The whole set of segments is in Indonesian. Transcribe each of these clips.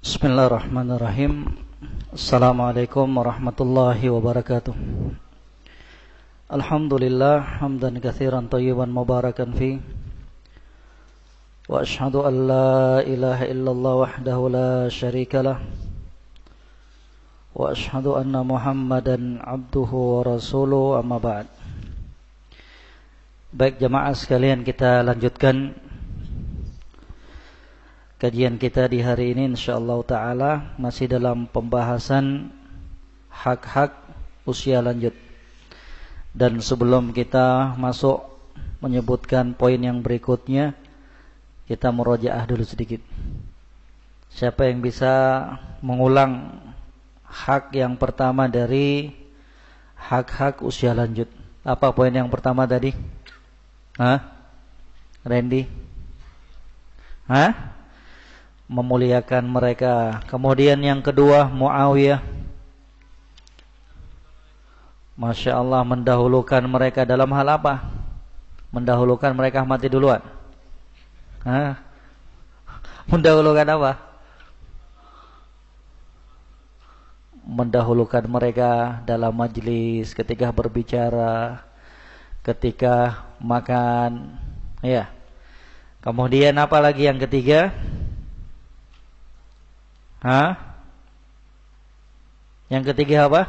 Bismillahirrahmanirrahim. Assalamualaikum warahmatullahi wabarakatuh. Alhamdulillah Hamdan kathiran tayyiban mubarakan fi. Wa ashadu an la ilaha illallah wahdahu la sharika lah. Wa ashadu anna muhammadan abduhu wa rasuluh amma ba'd. Baik jamaah sekalian kita lanjutkan Kajian kita di hari ini insyaallah taala masih dalam pembahasan hak-hak usia lanjut. Dan sebelum kita masuk menyebutkan poin yang berikutnya, kita merojaah dulu sedikit. Siapa yang bisa mengulang hak yang pertama dari hak-hak usia lanjut? Apa poin yang pertama tadi? Hah? Randy? Hah? Memuliakan mereka. Kemudian yang kedua Muawiyah Masya Allah mendahulukan mereka dalam hal apa? Mendahulukan mereka mati duluan. Hah? Mendahulukan apa? Mendahulukan mereka dalam majlis ketika berbicara, ketika makan, ya. Kemudian apa lagi yang ketiga? Hah? Yang ketiga apa?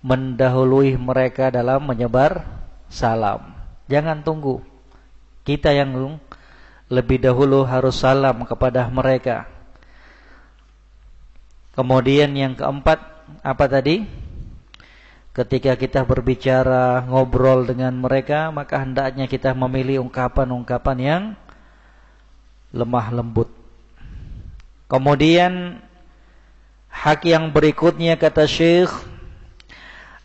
Mendahului mereka dalam menyebar salam. Jangan tunggu. Kita yang lebih dahulu harus salam kepada mereka. Kemudian yang keempat apa tadi? Ketika kita berbicara, ngobrol dengan mereka, maka hendaknya kita memilih ungkapan-ungkapan yang lemah lembut. Kemudian hak yang berikutnya kata Syekh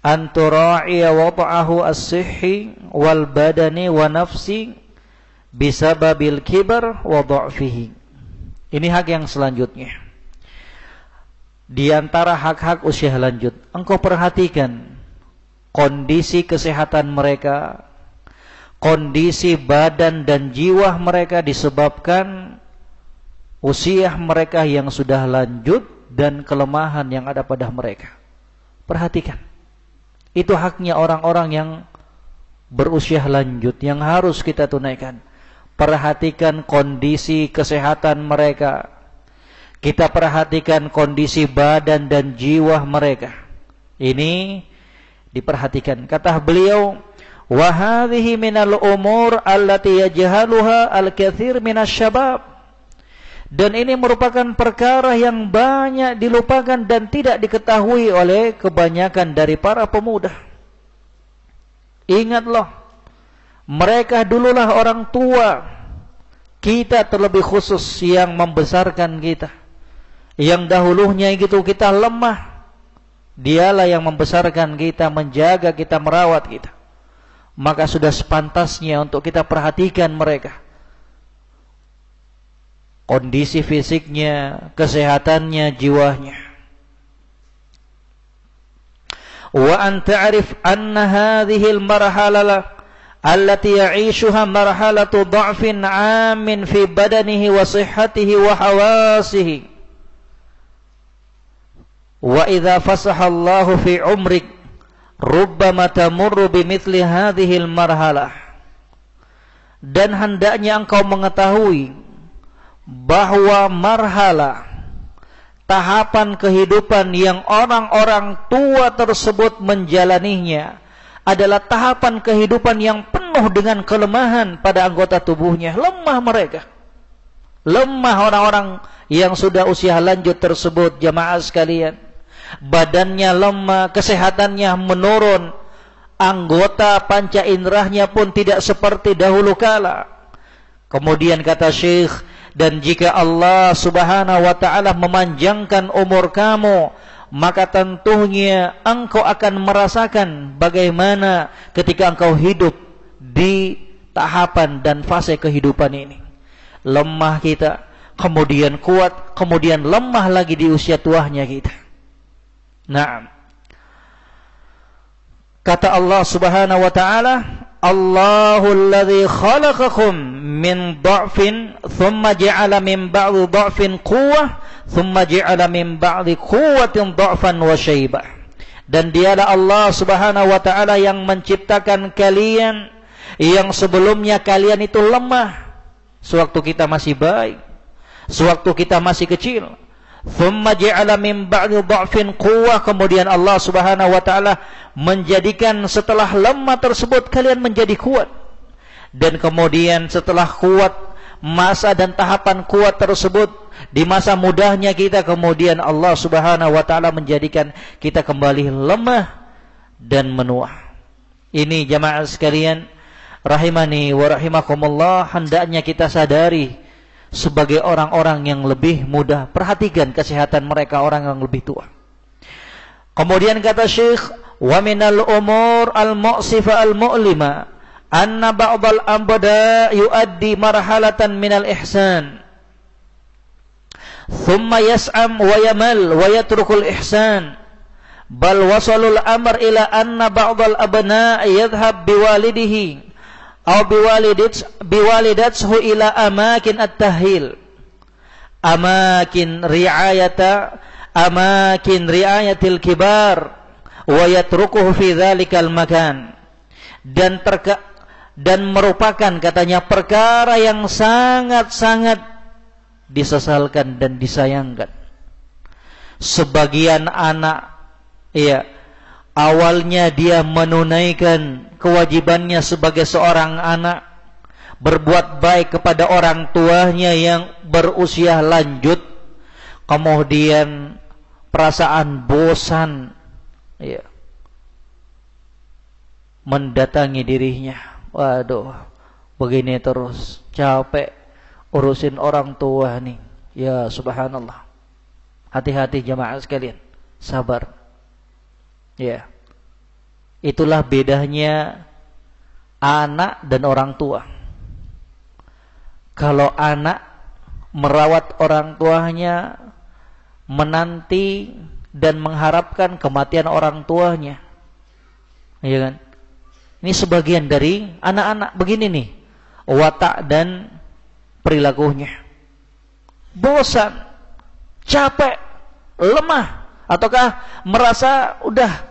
antura'i wad'ahu as-sihhi wal badani wa nafsi bisababil kibar wa dha'fihi. Ini hak yang selanjutnya. Di antara hak-hak usia lanjut, engkau perhatikan kondisi kesehatan mereka, kondisi badan dan jiwa mereka disebabkan usia mereka yang sudah lanjut dan kelemahan yang ada pada mereka. Perhatikan. Itu haknya orang-orang yang berusia lanjut yang harus kita tunaikan. Perhatikan kondisi kesehatan mereka. Kita perhatikan kondisi badan dan jiwa mereka. Ini diperhatikan. Kata beliau, "Wa hadhihi minal umur allati yajhaluha al-katsir minasy syabab." Dan ini merupakan perkara yang banyak dilupakan dan tidak diketahui oleh kebanyakan dari para pemuda. Ingatlah, mereka dululah orang tua. Kita terlebih khusus yang membesarkan kita. Yang dahulunya itu kita lemah. Dialah yang membesarkan kita, menjaga kita, merawat kita. Maka sudah sepantasnya untuk kita perhatikan mereka kondisi fisiknya, kesehatannya, jiwanya. Wa an ta'rif anna hadhihi al-marhala allati ya'ishuha marhalatu dha'fin 'amin fi badanihi wa sihhatihi wa hawasihi. Wa idza fasaha Allah fi 'umrik rubbama tamurru bimithli hadhihi al-marhalah. Dan hendaknya engkau mengetahui bahwa marhala tahapan kehidupan yang orang-orang tua tersebut menjalaninya adalah tahapan kehidupan yang penuh dengan kelemahan pada anggota tubuhnya. Lemah mereka. Lemah orang-orang yang sudah usia lanjut tersebut, jamaah sekalian. Badannya lemah, kesehatannya menurun. Anggota panca indrahnya pun tidak seperti dahulu kala. Kemudian kata Syekh, dan jika Allah subhanahu wa ta'ala memanjangkan umur kamu, maka tentunya engkau akan merasakan bagaimana ketika engkau hidup di tahapan dan fase kehidupan ini. Lemah kita, kemudian kuat, kemudian lemah lagi di usia tuanya kita. Nah, kata Allah Subhanahu wa taala, Khalaqakum min dha'fin thumma ja'ala min ba'di dha'fin quwwah thumma ja'ala min ba'di quwwatin dha'fan wa dan dialah Allah Subhanahu wa taala yang menciptakan kalian yang sebelumnya kalian itu lemah. Sewaktu kita masih baik sewaktu kita masih kecil Thumma ja'ala min ba'di dha'fin quwwah kemudian Allah Subhanahu wa taala menjadikan setelah lemah tersebut kalian menjadi kuat. Dan kemudian setelah kuat masa dan tahapan kuat tersebut di masa mudahnya kita kemudian Allah Subhanahu wa taala menjadikan kita kembali lemah dan menua. Ini jamaah sekalian rahimani wa rahimakumullah hendaknya kita sadari sebagai orang-orang yang lebih mudah. Perhatikan kesehatan mereka orang yang lebih tua. Kemudian kata Syekh, "Wa minal umur al-mu'sifa al-mu'lima anna ba'dal ambada yuaddi marhalatan minal ihsan." Thumma yas'am wa yamal wa yatrukul ihsan. Bal wasalul amr ila anna ba'dal abna yadhhab biwalidihi aw biwalidats biwalidatshu ila amakin at-tahil. Amakin riayata amakin riayatil kibar wa yatrukuhu fi dzalikal makan. Dan terka dan merupakan katanya perkara yang sangat-sangat disesalkan dan disayangkan. Sebagian anak ya awalnya dia menunaikan kewajibannya sebagai seorang anak berbuat baik kepada orang tuanya yang berusia lanjut. Kemudian perasaan bosan ya mendatangi dirinya. Waduh begini terus capek urusin orang tua nih. Ya subhanallah. Hati-hati jamaah sekalian sabar Ya. Itulah bedanya anak dan orang tua. Kalau anak merawat orang tuanya, menanti dan mengharapkan kematian orang tuanya. Ya kan? Ini sebagian dari anak-anak begini nih. Watak dan perilakunya. Bosan, capek, lemah, ataukah merasa udah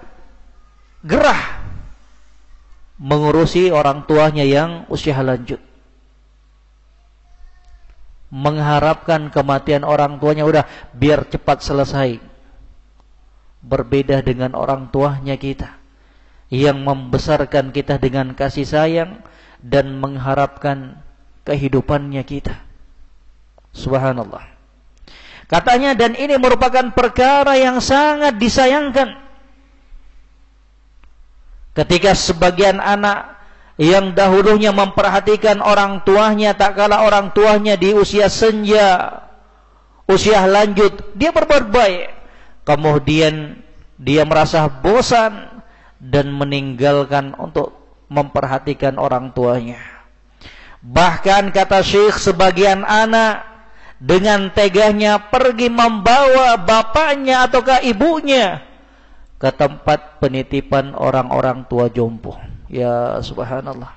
gerah mengurusi orang tuanya yang usia lanjut? Mengharapkan kematian orang tuanya udah biar cepat selesai. Berbeda dengan orang tuanya kita yang membesarkan kita dengan kasih sayang dan mengharapkan kehidupannya kita. Subhanallah Katanya dan ini merupakan perkara yang sangat disayangkan. Ketika sebagian anak yang dahulunya memperhatikan orang tuanya tak kala orang tuanya di usia senja, usia lanjut, dia berbuat baik. Kemudian dia merasa bosan dan meninggalkan untuk memperhatikan orang tuanya. Bahkan kata Syekh sebagian anak dengan teganya pergi membawa bapaknya ataukah ibunya ke tempat penitipan orang-orang tua jompo. Ya subhanallah.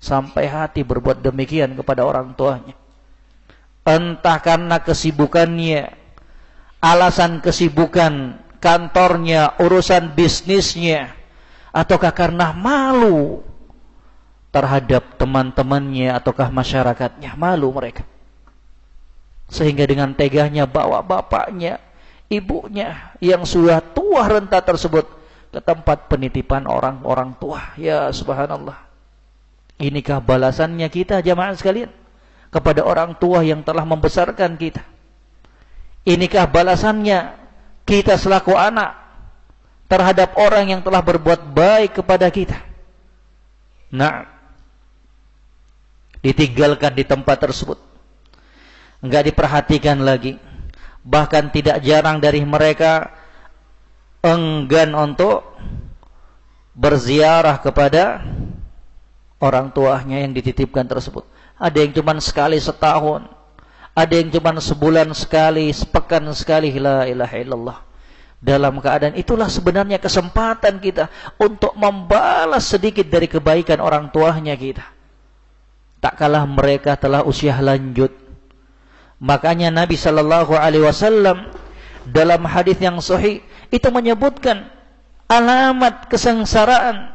Sampai hati berbuat demikian kepada orang tuanya. Entah karena kesibukannya, alasan kesibukan kantornya, urusan bisnisnya, ataukah karena malu terhadap teman-temannya ataukah masyarakatnya, malu mereka. Sehingga dengan tegahnya bawa bapaknya, ibunya yang sudah tua renta tersebut ke tempat penitipan orang-orang tua. Ya subhanallah. Inikah balasannya kita jamaah sekalian kepada orang tua yang telah membesarkan kita. Inikah balasannya kita selaku anak terhadap orang yang telah berbuat baik kepada kita. Nah, ditinggalkan di tempat tersebut nggak diperhatikan lagi. Bahkan tidak jarang dari mereka enggan untuk berziarah kepada orang tuanya yang dititipkan tersebut. Ada yang cuma sekali setahun, ada yang cuma sebulan sekali, sepekan sekali, la ilaha illallah. dalam keadaan itulah sebenarnya kesempatan kita untuk membalas sedikit dari kebaikan orang tuanya kita. Tak kalah mereka telah usia lanjut. Makanya Nabi sallallahu alaihi wasallam dalam hadis yang sahih itu menyebutkan alamat kesengsaraan,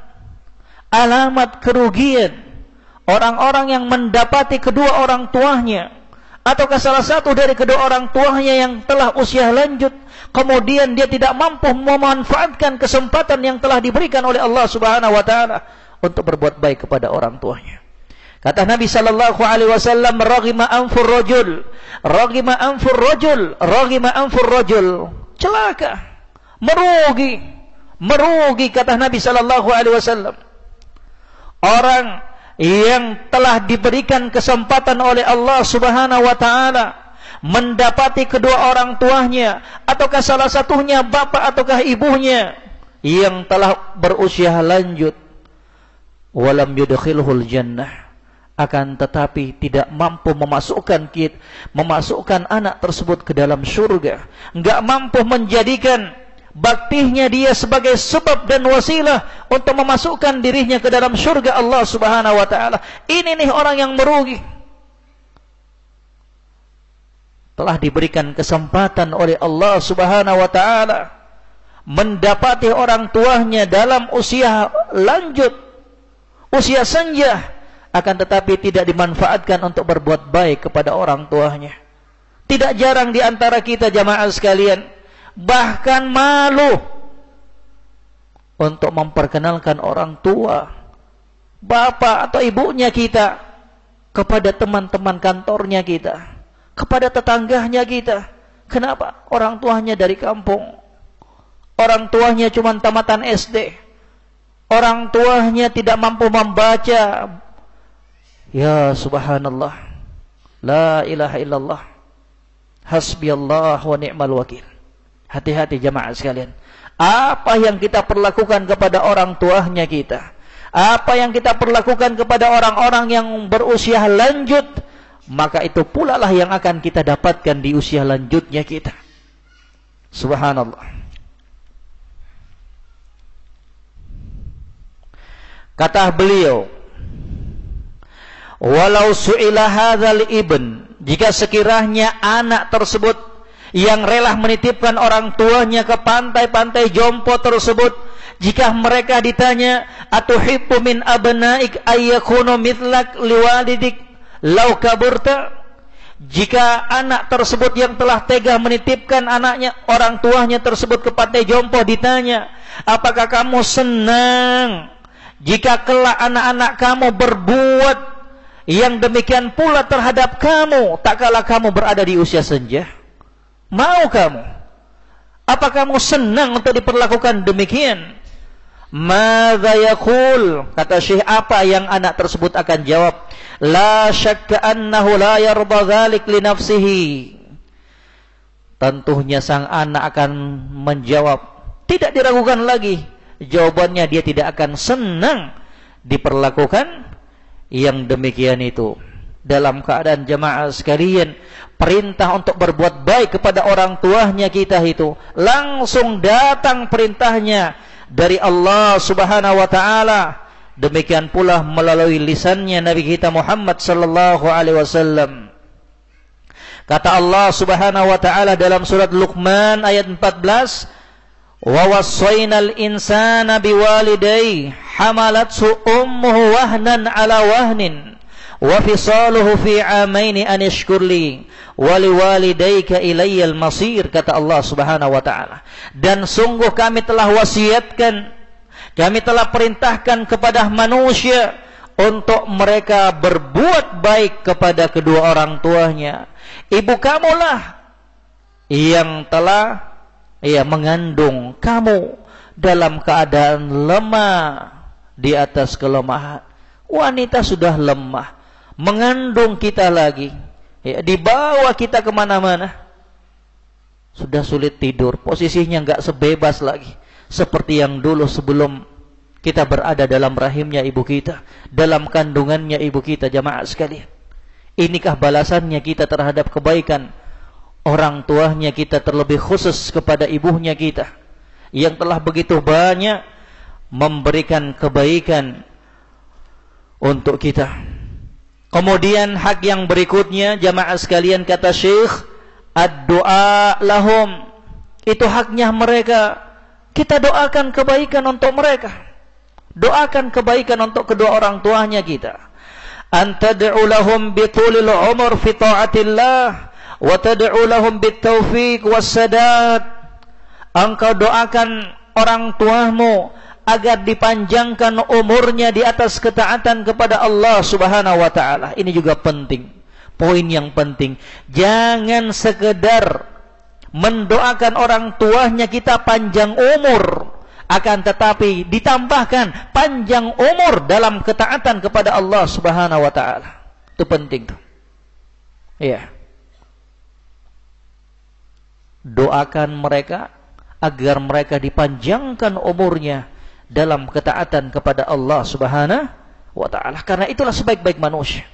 alamat kerugian orang-orang yang mendapati kedua orang tuanya ataukah salah satu dari kedua orang tuanya yang telah usia lanjut kemudian dia tidak mampu memanfaatkan kesempatan yang telah diberikan oleh Allah Subhanahu wa taala untuk berbuat baik kepada orang tuanya. Kata Nabi sallallahu alaihi wasallam, "Raghima anfur rajul, raghima anfur rajul, raghima anfur rajul." Celaka, merugi, merugi kata Nabi sallallahu alaihi wasallam. Orang yang telah diberikan kesempatan oleh Allah Subhanahu wa taala mendapati kedua orang tuanya ataukah salah satunya bapak ataukah ibunya yang telah berusia lanjut walam yudkhilhul jannah akan tetapi tidak mampu memasukkan kit memasukkan anak tersebut ke dalam surga enggak mampu menjadikan baktinya dia sebagai sebab dan wasilah untuk memasukkan dirinya ke dalam surga Allah Subhanahu wa taala. Ini nih orang yang merugi. Telah diberikan kesempatan oleh Allah Subhanahu wa taala mendapati orang tuanya dalam usia lanjut, usia senja akan tetapi tidak dimanfaatkan untuk berbuat baik kepada orang tuanya. Tidak jarang di antara kita jamaah sekalian bahkan malu untuk memperkenalkan orang tua, bapak atau ibunya kita kepada teman-teman kantornya kita, kepada tetangganya kita. Kenapa? Orang tuanya dari kampung. Orang tuanya cuma tamatan SD. Orang tuanya tidak mampu membaca. Ya subhanallah. La ilaha illallah. Hasbi Allah wa ni'mal wakil. Hati-hati jamaah sekalian. Apa yang kita perlakukan kepada orang tuanya kita. Apa yang kita perlakukan kepada orang-orang yang berusia lanjut. Maka itu pula lah yang akan kita dapatkan di usia lanjutnya kita. Subhanallah. Kata beliau, Walau su'ila hadzal ibn, jika sekiranya anak tersebut yang rela menitipkan orang tuanya ke pantai-pantai jompo tersebut jika mereka ditanya atuhibbu min abnaik ayyakunu mithlak liwalidik? Law kaburta? Jika anak tersebut yang telah tega menitipkan anaknya orang tuanya tersebut ke pantai jompo ditanya apakah kamu senang jika kelak anak-anak kamu berbuat yang demikian pula terhadap kamu tak kala kamu berada di usia senja Mau kamu? Apa kamu senang untuk diperlakukan demikian? Mada yakul? Kata Syekh apa yang anak tersebut akan jawab? La syakka annahu la yarda dhalik li nafsihi. Tentunya sang anak akan menjawab. Tidak diragukan lagi. Jawabannya dia tidak akan senang diperlakukan yang demikian itu. Dalam keadaan jemaah sekalian perintah untuk berbuat baik kepada orang tuanya kita itu langsung datang perintahnya dari Allah Subhanahu wa taala demikian pula melalui lisannya Nabi kita Muhammad sallallahu alaihi wasallam kata Allah Subhanahu wa taala dalam surat Luqman ayat 14 wa wassaynal insana biwalidayhi hamalathu ummuhu wahnan ala wahnin wa fisaluhu fi amaini an ishkurli wali walidayka ilayyal masir kata Allah Subhanahu wa taala. Dan sungguh kami telah wasiatkan kami telah perintahkan kepada manusia untuk mereka berbuat baik kepada kedua orang tuanya. Ibu kamulah yang telah ya mengandung kamu dalam keadaan lemah di atas kelemahan. Wanita sudah lemah. Mengandung kita lagi, ya, dibawa kita ke mana-mana, sudah sulit tidur, posisinya nggak sebebas lagi, seperti yang dulu sebelum kita berada dalam rahimnya ibu kita, dalam kandungannya ibu kita, jamaah sekalian. Inikah balasannya kita terhadap kebaikan? Orang tuanya kita terlebih khusus kepada ibunya kita. Yang telah begitu banyak memberikan kebaikan untuk kita. Kemudian hak yang berikutnya jamaah sekalian kata Syekh ad-doa lahum itu haknya mereka. Kita doakan kebaikan untuk mereka. Doakan kebaikan untuk kedua orang tuanya kita. Antad'u lahum bitulil umur fi ta'atillah wa tad'u lahum bitaufiq wassadat. Engkau doakan orang tuamu agar dipanjangkan umurnya di atas ketaatan kepada Allah Subhanahu wa taala. Ini juga penting. Poin yang penting. Jangan sekedar mendoakan orang tuanya kita panjang umur akan tetapi ditambahkan panjang umur dalam ketaatan kepada Allah Subhanahu wa taala. Itu penting tuh. Iya. Doakan mereka agar mereka dipanjangkan umurnya dalam ketaatan kepada Allah Subhanahu wa taala. Karena itulah sebaik-baik manusia.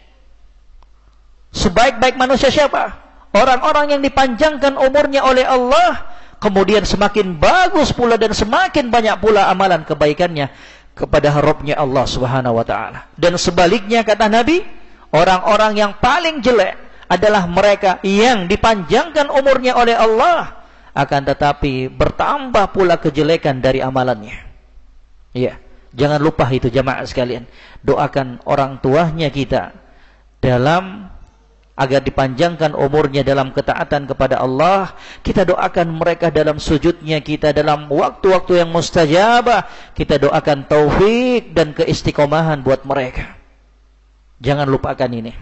Sebaik-baik manusia siapa? Orang-orang yang dipanjangkan umurnya oleh Allah kemudian semakin bagus pula dan semakin banyak pula amalan kebaikannya kepada harapnya Allah Subhanahu wa taala. Dan sebaliknya kata Nabi, orang-orang yang paling jelek adalah mereka yang dipanjangkan umurnya oleh Allah akan tetapi bertambah pula kejelekan dari amalannya. Iya, jangan lupa itu jamaah sekalian. Doakan orang tuanya kita dalam agar dipanjangkan umurnya dalam ketaatan kepada Allah. Kita doakan mereka dalam sujudnya kita dalam waktu-waktu yang mustajabah. Kita doakan taufik dan keistiqomahan buat mereka. Jangan lupakan ini.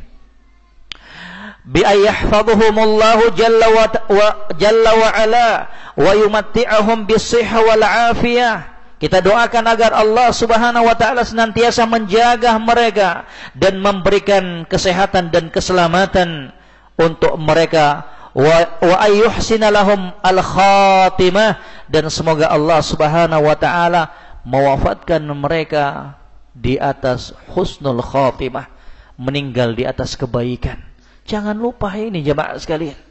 Bi ayyahfadhuhumullahu jalla wa, jalla wa ala wa yumatti'ahum bis wal afiyah kita doakan agar Allah Subhanahu wa taala senantiasa menjaga mereka dan memberikan kesehatan dan keselamatan untuk mereka wa, ayyuhsina lahum al khatimah dan semoga Allah Subhanahu wa taala mewafatkan mereka di atas husnul khatimah, meninggal di atas kebaikan. Jangan lupa ini jemaah sekalian.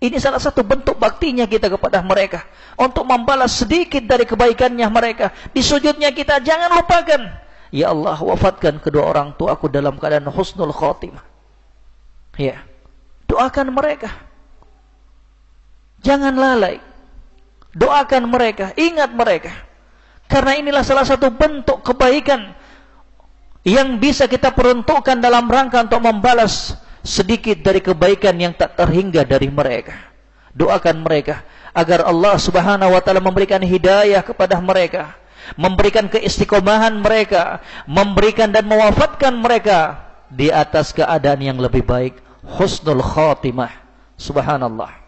Ini salah satu bentuk baktinya kita kepada mereka. Untuk membalas sedikit dari kebaikannya mereka. Di sujudnya kita jangan lupakan. Ya Allah wafatkan kedua orang tuaku dalam keadaan husnul khotimah. Ya. Doakan mereka. Jangan lalai. Doakan mereka. Ingat mereka. Karena inilah salah satu bentuk kebaikan yang bisa kita peruntukkan dalam rangka untuk membalas sedikit dari kebaikan yang tak terhingga dari mereka. Doakan mereka agar Allah Subhanahu wa taala memberikan hidayah kepada mereka, memberikan keistiqomahan mereka, memberikan dan mewafatkan mereka di atas keadaan yang lebih baik, husnul khatimah. Subhanallah.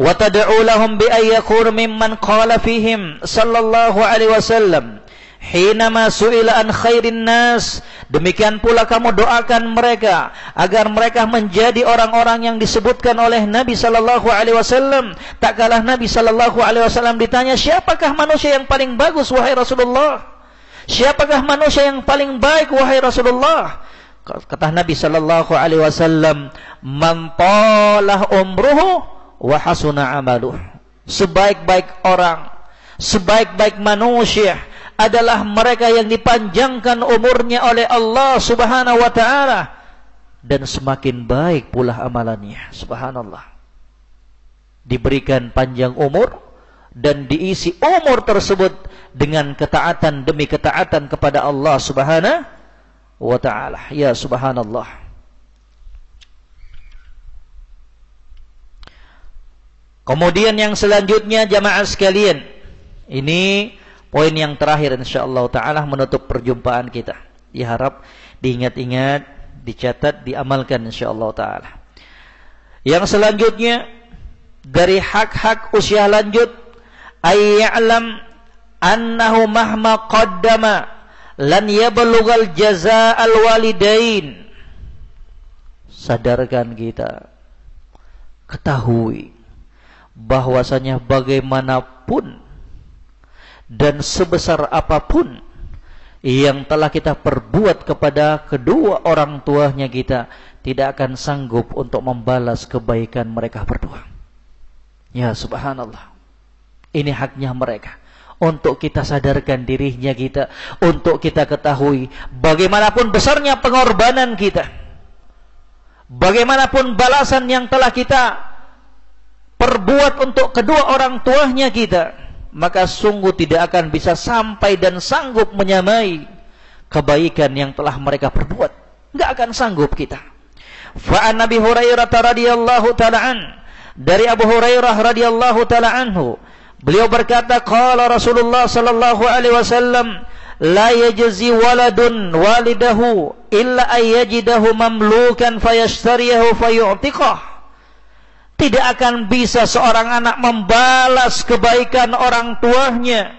Wa tad'u lahum bi ayyakun mimman qala fihim sallallahu alaihi wasallam Hinama su'ila an khairin nas. Demikian pula kamu doakan mereka agar mereka menjadi orang-orang yang disebutkan oleh Nabi sallallahu alaihi wasallam. Tak kalah Nabi sallallahu alaihi wasallam ditanya, "Siapakah manusia yang paling bagus wahai Rasulullah?" Siapakah manusia yang paling baik wahai Rasulullah? Kata Nabi sallallahu alaihi wasallam, "Man umruhu wa hasuna amaluh." Sebaik-baik orang, sebaik-baik manusia adalah mereka yang dipanjangkan umurnya oleh Allah Subhanahu wa taala dan semakin baik pula amalannya. Subhanallah. Diberikan panjang umur dan diisi umur tersebut dengan ketaatan demi ketaatan kepada Allah Subhanahu wa taala. Ya subhanallah. Kemudian yang selanjutnya jamaah sekalian, ini Poin yang terakhir insyaallah taala menutup perjumpaan kita. Diharap diingat-ingat, dicatat, diamalkan insyaallah taala. Yang selanjutnya dari hak-hak usia lanjut ayya'lam annahu mahma qaddama lan yablugha al walidain. Sadarkan kita. Ketahui bahwasanya bagaimanapun dan sebesar apa pun yang telah kita perbuat kepada kedua orang tuanya kita tidak akan sanggup untuk membalas kebaikan mereka berdua. Ya subhanallah. Ini haknya mereka. Untuk kita sadarkan dirinya kita. Untuk kita ketahui. Bagaimanapun besarnya pengorbanan kita. Bagaimanapun balasan yang telah kita perbuat untuk kedua orang tuanya kita. Maka sungguh tidak akan bisa sampai dan sanggup menyamai kebaikan yang telah mereka perbuat. Tidak akan sanggup kita. Fa'an Nabi Hurairah radhiyallahu ta'ala an. Dari Abu Hurairah radhiyallahu ta'ala anhu. Beliau berkata, "Qala Rasulullah sallallahu alaihi wasallam, la yajzi waladun walidahu illa ayyajidahu mamlukan fayashtariyahu fayu'tiqah." Tidak akan bisa seorang anak membalas kebaikan orang tuanya.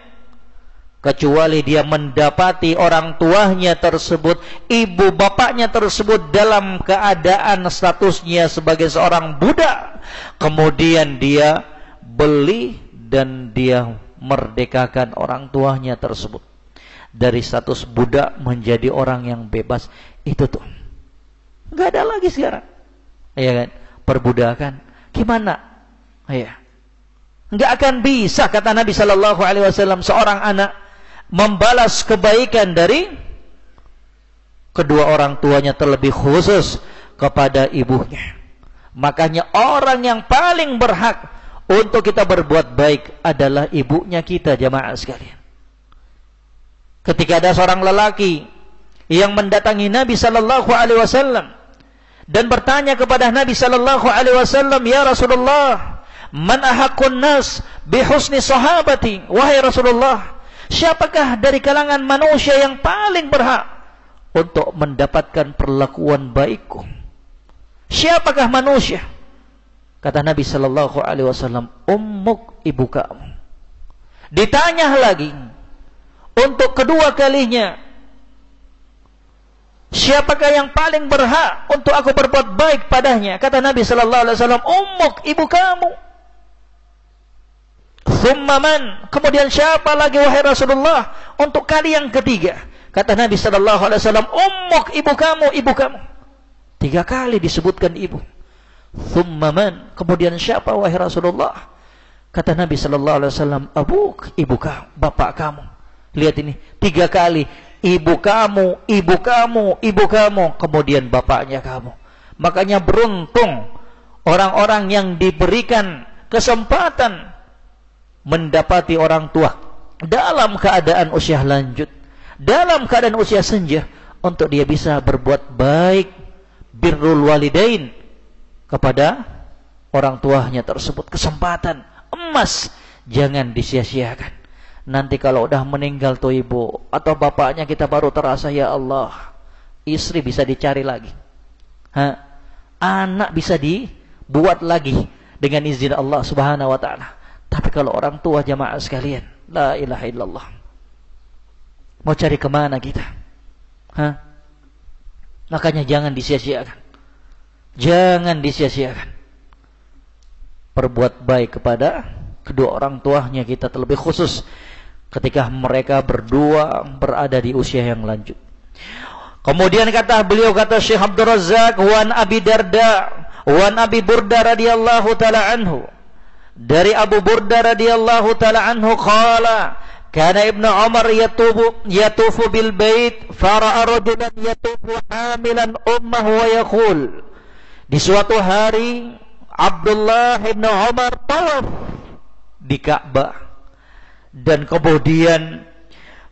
Kecuali dia mendapati orang tuanya tersebut, ibu bapaknya tersebut dalam keadaan statusnya sebagai seorang budak. Kemudian dia beli dan dia merdekakan orang tuanya tersebut. Dari status budak menjadi orang yang bebas. Itu tuh. Nggak ada lagi sekarang. Ya kan? Perbudakan gimana? Ya nggak akan bisa kata Nabi Shallallahu Alaihi Wasallam seorang anak membalas kebaikan dari kedua orang tuanya terlebih khusus kepada ibunya. Makanya orang yang paling berhak untuk kita berbuat baik adalah ibunya kita jamaah sekalian. Ketika ada seorang lelaki yang mendatangi Nabi sallallahu alaihi wasallam dan bertanya kepada Nabi sallallahu alaihi wasallam, "Ya Rasulullah, man ahakun nas bi husni sahabati?" Wahai Rasulullah, siapakah dari kalangan manusia yang paling berhak untuk mendapatkan perlakuan baikku? Siapakah manusia? Kata Nabi Shallallahu Alaihi Wasallam, ummuk ibu kamu. Ditanya lagi untuk kedua kalinya, siapakah yang paling berhak untuk aku berbuat baik padanya? Kata Nabi Shallallahu Alaihi Wasallam, ummuk ibu kamu. Thummaman. Kemudian siapa lagi wahai Rasulullah untuk kali yang ketiga? Kata Nabi Shallallahu Alaihi Wasallam, ummuk ibu kamu, ibu kamu. Tiga kali disebutkan ibu. Thumma man? Kemudian siapa wahai Rasulullah? Kata Nabi sallallahu alaihi wasallam, "Abuk, ibu kamu, bapak kamu." Lihat ini, tiga kali ibu kamu, ibu kamu, ibu kamu, kemudian bapaknya kamu. Makanya beruntung orang-orang yang diberikan kesempatan mendapati orang tua dalam keadaan usia lanjut, dalam keadaan usia senja untuk dia bisa berbuat baik birrul walidain kepada orang tuanya tersebut kesempatan emas jangan disia-siakan nanti kalau udah meninggal tuh ibu atau bapaknya kita baru terasa ya Allah istri bisa dicari lagi ha? anak bisa dibuat lagi dengan izin Allah Subhanahu wa taala tapi kalau orang tua jamaah sekalian la ilaha illallah mau cari ke mana kita ha? makanya jangan disia-siakan Jangan disia-siakan. Perbuat baik kepada kedua orang tuanya kita terlebih khusus ketika mereka berdua berada di usia yang lanjut. Kemudian kata beliau kata Syekh Abdul Razak wan Abi Darda wan Abi Burda radhiyallahu taala anhu. Dari Abu Burda radhiyallahu taala anhu qala kana Ibnu Umar yatubu yatufu bil bait fara'a rajulan yatufu hamilan ummahu wa yaqul. Di suatu hari Abdullah bin Umar tawaf di Ka'bah dan kemudian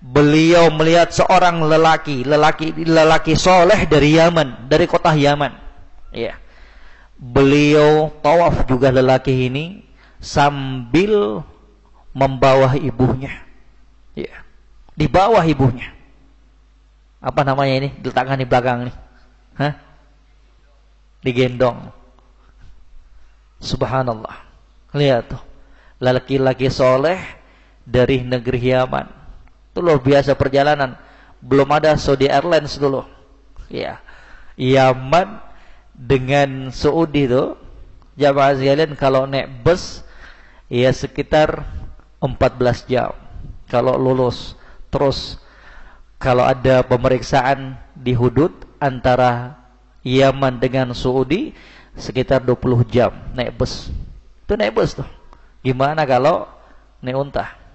beliau melihat seorang lelaki, lelaki lelaki soleh dari Yaman, dari kota Yaman. Ya. Beliau tawaf juga lelaki ini sambil membawa ibunya. Ya. Di bawah ibunya. Apa namanya ini? Diletakkan di belakang nih. Hah? digendong. Subhanallah. Lihat tuh. Laki-laki soleh dari negeri Yaman. Itu luar biasa perjalanan. Belum ada Saudi Airlines dulu. Ya. Yaman dengan Saudi itu jamaah sekalian kalau naik bus ya sekitar 14 jam kalau lulus terus kalau ada pemeriksaan di hudud antara Yaman dengan Saudi sekitar 20 jam naik bus. Itu naik bus tuh. Gimana kalau naik unta?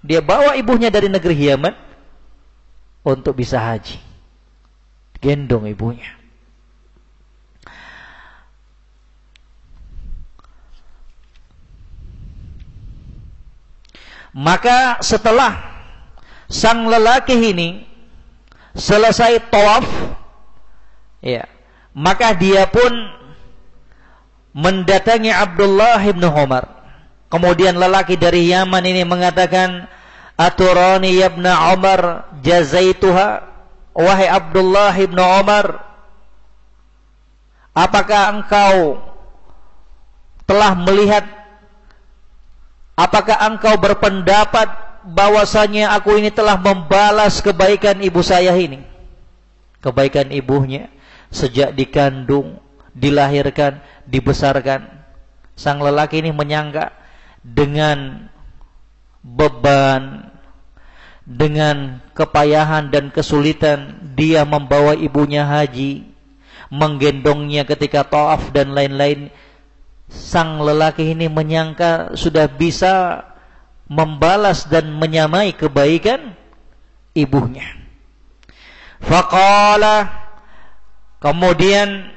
Dia bawa ibunya dari negeri Yaman untuk bisa haji. Gendong ibunya. Maka setelah sang lelaki ini selesai tawaf, ya, maka dia pun mendatangi Abdullah bin Umar. Kemudian lelaki dari Yaman ini mengatakan, "Aturani ya ibn Umar jazaituha?" Wahai Abdullah bin Umar, apakah engkau telah melihat Apakah engkau berpendapat bahwasanya aku ini telah membalas kebaikan ibu saya ini? Kebaikan ibunya sejak dikandung, dilahirkan, dibesarkan. Sang lelaki ini menyangka dengan beban, dengan kepayahan dan kesulitan dia membawa ibunya haji, menggendongnya ketika tawaf dan lain-lain sang lelaki ini menyangka sudah bisa membalas dan menyamai kebaikan ibunya. Faqala kemudian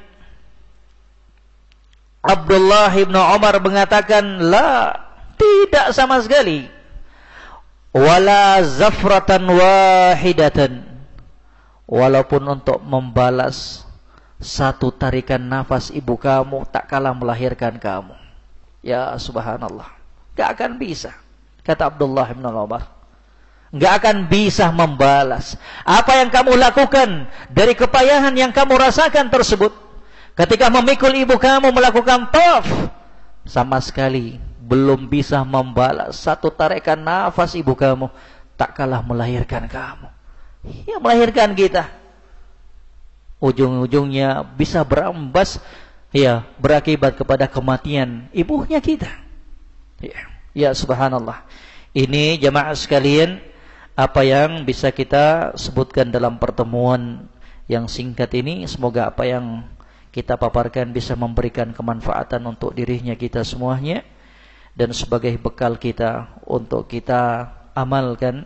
Abdullah ibn Umar mengatakan la tidak sama sekali wala zafratan wahidatan walaupun untuk membalas satu tarikan nafas ibu kamu tak kalah melahirkan kamu. Ya subhanallah. Gak akan bisa. Kata Abdullah bin Umar. Gak akan bisa membalas. Apa yang kamu lakukan dari kepayahan yang kamu rasakan tersebut. Ketika memikul ibu kamu melakukan tawaf. Sama sekali belum bisa membalas satu tarikan nafas ibu kamu. Tak kalah melahirkan kamu. Ya melahirkan kita ujung-ujungnya bisa berambas ya berakibat kepada kematian ibunya kita. Ya, ya subhanallah. Ini jemaah sekalian apa yang bisa kita sebutkan dalam pertemuan yang singkat ini semoga apa yang kita paparkan bisa memberikan kemanfaatan untuk dirinya kita semuanya dan sebagai bekal kita untuk kita amalkan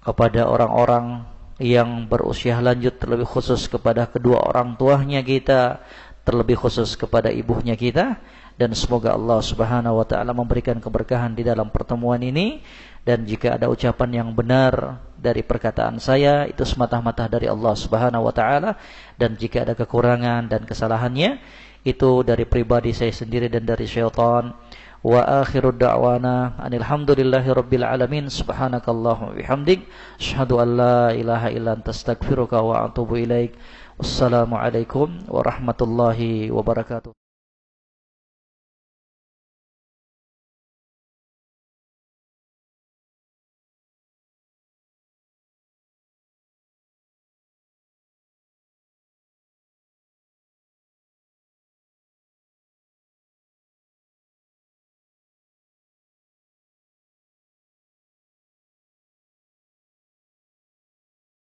kepada orang-orang yang berusia lanjut terlebih khusus kepada kedua orang tuanya kita terlebih khusus kepada ibunya kita dan semoga Allah Subhanahu wa taala memberikan keberkahan di dalam pertemuan ini. Dan jika ada ucapan yang benar dari perkataan saya itu semata-mata dari Allah Subhanahu wa taala. Dan jika ada kekurangan dan kesalahannya itu dari pribadi saya sendiri dan dari syaitan. Wa akhiru da'wana alhamdulillahi rabbil alamin. Subhanakallahumma bihamdik. Asyhadu an la ilaha illa anta astaghfiruka wa atubu ilaik. Wassalamu alaikum warahmatullahi wabarakatuh